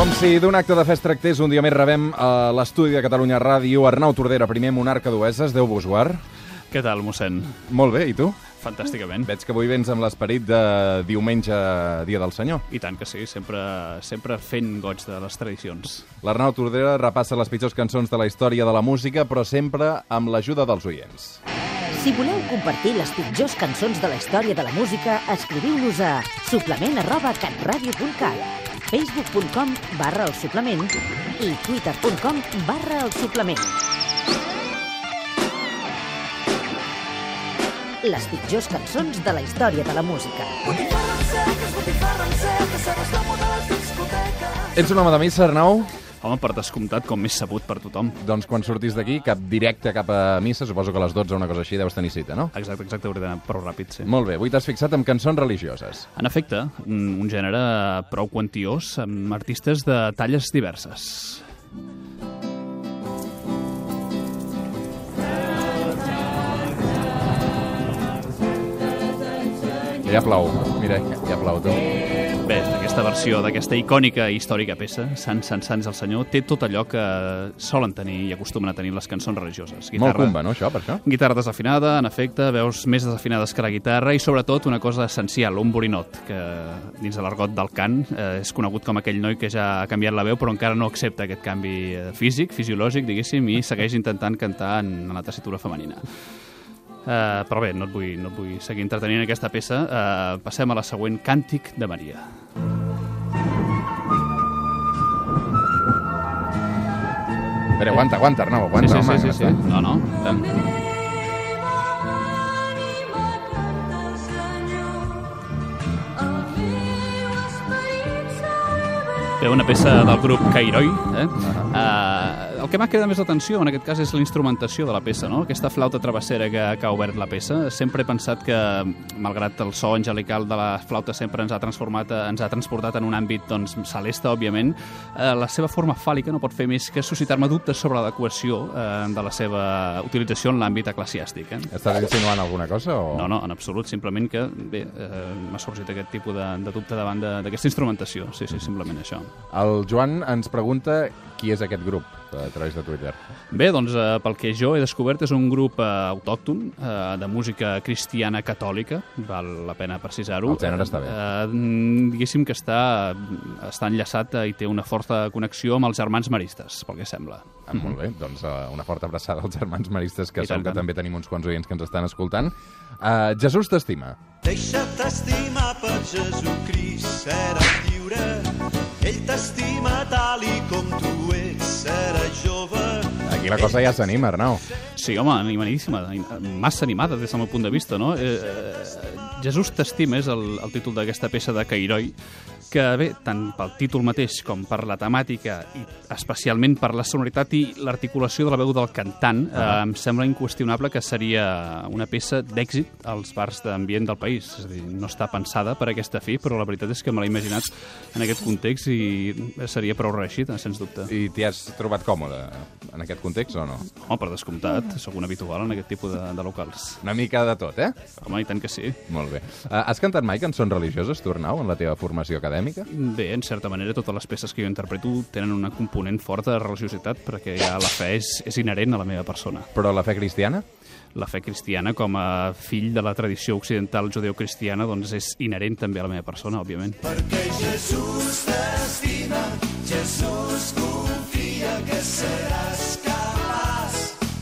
Com si d'un acte de fe es tractés, un dia més rebem a l'estudi de Catalunya Ràdio Arnau Tordera, primer monarca d'Oeses, Déu vos guard. Què tal, mossèn? Molt bé, i tu? Fantàsticament. Veig que avui vens amb l'esperit de diumenge, dia del Senyor. I tant que sí, sempre, sempre fent goig de les tradicions. L'Arnau Tordera repassa les pitjors cançons de la història de la música, però sempre amb l'ajuda dels oients. Si voleu compartir les pitjors cançons de la història de la música, escriviu-nos a suplement arroba catradio.cat facebook.com barra el suplement i twitter.com barra el suplement. Les pitjors cançons de la història de la música. Ets un home de missa, Arnau? Home, per descomptat, com més sabut per tothom. Doncs quan sortis d'aquí, cap directe cap a missa, suposo que a les 12 o una cosa així deus tenir cita, no? Exacte, exacte, hauré d'anar prou ràpid, sí. Molt bé, avui t'has fixat en cançons religioses. En efecte, un, un gènere prou quantiós, amb artistes de talles diverses. Ja plou, mira, ja plou tu. Aquesta versió d'aquesta icònica i històrica peça, Sant, Sant, Sants el Senyor, té tot allò que solen tenir i acostumen a tenir les cançons religioses. Molt cumba, no, això, per això? Guitarra desafinada, en efecte, veus més desafinades que la guitarra i sobretot una cosa essencial, un borinot, que dins de l'argot del cant eh, és conegut com aquell noi que ja ha canviat la veu però encara no accepta aquest canvi eh, físic, fisiològic, diguéssim, i segueix intentant cantar en, en la tessitura femenina. Uh, però bé, no et, vull, no et vull seguir entretenint en aquesta peça. Uh, passem a la següent, Càntic de Maria. Espera, aguanta, aguanta, Arnau, aguanta, sí, home. sí, sí, sí, sí. No, no. Tant. Bé, una peça del grup Cairoi. Eh? Uh, el que m'ha cridat més l'atenció en aquest cas és la instrumentació de la peça, no? aquesta flauta travessera que, que ha obert la peça. Sempre he pensat que, malgrat el so angelical de la flauta sempre ens ha transformat, eh, ens ha transportat en un àmbit doncs, celeste, òbviament, uh, la seva forma fàl·lica no pot fer més que suscitar-me dubtes sobre l'adequació uh, de la seva utilització en l'àmbit eclesiàstic. Eh? Estàs insinuant alguna cosa o...? No, no, en absolut, simplement que bé, eh, m'ha sorgit aquest tipus de, de dubte davant d'aquesta instrumentació. Sí, sí, simplement això. El Joan ens pregunta qui és aquest grup a través de Twitter. Bé, doncs eh, pel que jo he descobert és un grup eh, autòcton eh, de música cristiana catòlica, val la pena precisar-ho. El gènere està bé. Eh, diguéssim que està, està enllaçat eh, i té una forta connexió amb els germans maristes, pel que sembla. Ah, molt bé, doncs uh, una forta abraçada als germans maristes, que I segur tant, que tant. també tenim uns quants oients que ens estan escoltant. Uh, Jesús t'estima. Deixa't estimar per Jesucrist, seràs lliure. Ell t'estima tal i com tu ets, seràs jove. Aquí la cosa ja s'anima, Arnau. Sí, home, animadíssima, massa animada des del meu punt de vista, no? Eh, eh, Jesús t'estima és el, el títol d'aquesta peça de Cairoi, que bé, tant pel títol mateix com per la temàtica i especialment per la sonoritat i l'articulació de la veu del cantant, eh, em sembla inqüestionable que seria una peça d'èxit als bars d'ambient del país. És a dir, no està pensada per aquesta fi, però la veritat és que me l'he imaginat en aquest context i seria prou reeixida, sens dubte. I t'hi has trobat còmode en aquest context o no? Home, per descomptat, sóc un habitual en aquest tipus de, de locals. Una mica de tot, eh? Home, i tant que sí. Molt bé. Uh, has cantat mai cançons religioses, tu, Arnau, en la teva formació acadèmica? Bé, en certa manera, totes les peces que jo interpreto tenen una component forta de religiositat perquè ja la fe és, és inherent a la meva persona. Però la fe cristiana? La fe cristiana, com a fill de la tradició occidental judeocristiana, doncs és inherent també a la meva persona, òbviament. Perquè Jesús t'estima, Jesús confia que seràs capaç.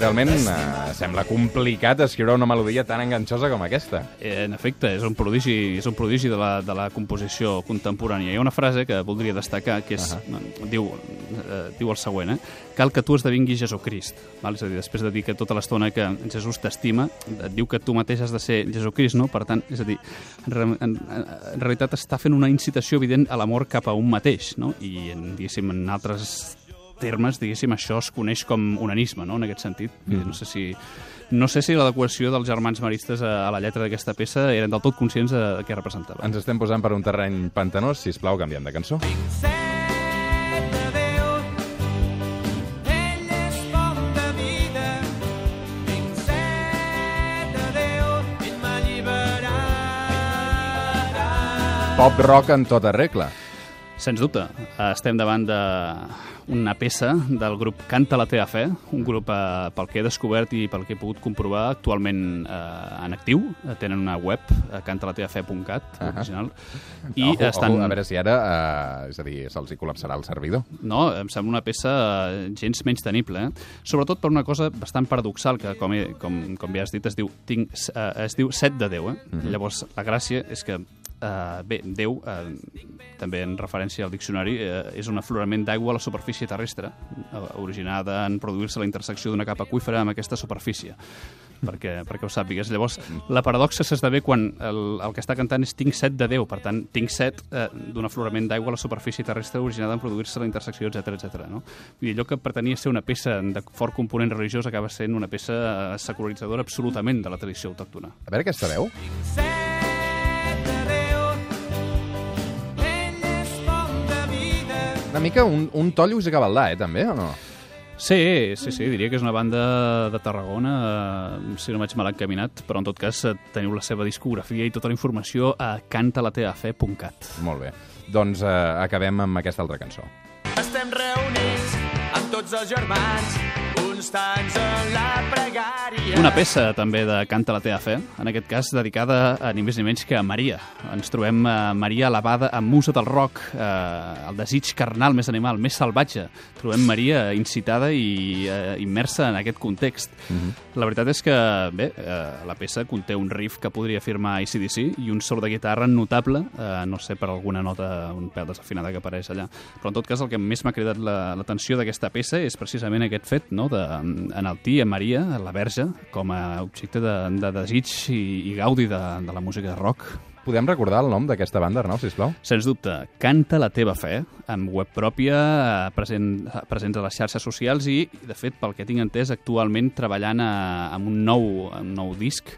Realment uh, sembla complicat escriure una melodia tan enganxosa com aquesta. Eh, En efecte, és un prodigi, és un prodigi de, la, de la composició contemporània. Hi ha una frase que voldria destacar, que és, uh -huh. diu, eh, diu el següent, eh? cal que tu esdevinguis Jesucrist. Val? És a dir, després de dir que tota l'estona que Jesús t'estima, et diu que tu mateix has de ser Jesucrist, no? Per tant, és a dir, en, en, en realitat està fent una incitació evident a l'amor cap a un mateix, no? I, en, diguéssim, en altres termes, diguéssim, això es coneix com onanisme, no?, en aquest sentit. Mm. No sé si no sé si l'adequació dels germans maristes a, a la lletra d'aquesta peça eren del tot conscients de, de què representava. Ens estem posant per un terreny pantanós. Si plau, canviem de cançó. Pop rock en tota regla. Sens dubte, estem davant d'una peça del grup Canta la teva fe, un grup eh, pel que he descobert i pel que he pogut comprovar actualment eh, en actiu. Tenen una web, eh, cantalatevafe.cat, uh Ahà. original. I ojo, estan... ojo, a veure si ara, eh, és a dir, se'ls col·lapsarà el servidor. No, em sembla una peça eh, gens menys tenible, eh? sobretot per una cosa bastant paradoxal, que com, he, com, com ja has dit, es diu, tinc, eh, es diu set de Déu. Eh? Mm -hmm. Llavors, la gràcia és que Uh, bé, Déu, uh, també en referència al diccionari, uh, és un aflorament d'aigua a la superfície terrestre, uh, originada en produir-se la intersecció d'una capa aquífera amb aquesta superfície perquè, perquè ho sàpigues. Llavors, la paradoxa s'esdevé quan el, el que està cantant és tinc set de Déu, per tant, tinc set eh, d'un aflorament d'aigua a la superfície terrestre originada en produir-se la intersecció, etc etc. no? Vull dir, allò que pretenia ser una peça de fort component religiós acaba sent una peça eh, secularitzadora absolutament de la tradició autòctona. A veure aquesta veu. Set Una mica un, un to Lluís Gavaldà, eh, també, o no? Sí, sí, sí, diria que és una banda de Tarragona, eh, si no vaig mal encaminat, però en tot cas eh, teniu la seva discografia i tota la informació a cantalateafe.cat. Molt bé. Doncs eh, acabem amb aquesta altra cançó. Estem reunits amb tots els germans, constants en la pregària. Una peça també de Canta la teva fe, en aquest cas dedicada a ni més ni menys que a Maria. Ens trobem a Maria elevada amb musa del rock, eh, el desig carnal més animal, més salvatge. Trobem Maria incitada i eh, immersa en aquest context. La veritat és que, bé, eh, la peça conté un riff que podria firmar ICDC i un solo de guitarra notable, eh, no sé, per alguna nota un pèl desafinada que apareix allà. Però en tot cas el que més m'ha cridat la- l'atenció d'aquesta peça és precisament aquest fet, no?, de enaltir a Maria, a la verge, com a objecte de, de desig i, i gaudi de, de la música de rock. Podem recordar el nom d'aquesta banda, Arnau, sisplau? Sens dubte, Canta la teva fe, amb web pròpia, eh, present, eh, presents a les xarxes socials i, de fet, pel que tinc entès, actualment treballant a, amb un nou, un nou disc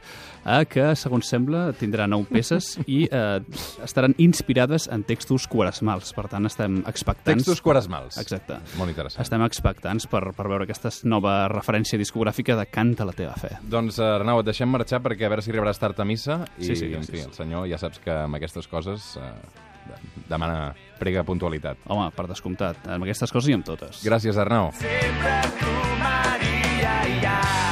eh, que, segons sembla, tindrà nou peces i eh, estaran inspirades en textos quaresmals. Per tant, estem expectants... Textos quaresmals. Exacte. Molt interessant. Estem expectants per, per veure aquesta nova referència discogràfica de Canta la teva fe. Doncs, eh, Arnau, et deixem marxar perquè a veure si arribaràs tard a missa i, Sí, sí, en fi, el senyor ja saps que amb aquestes coses eh, de- demana prega puntualitat. Home, per descomptat, amb aquestes coses i amb totes. Gràcies, Arnau. Sempre tu, Maria.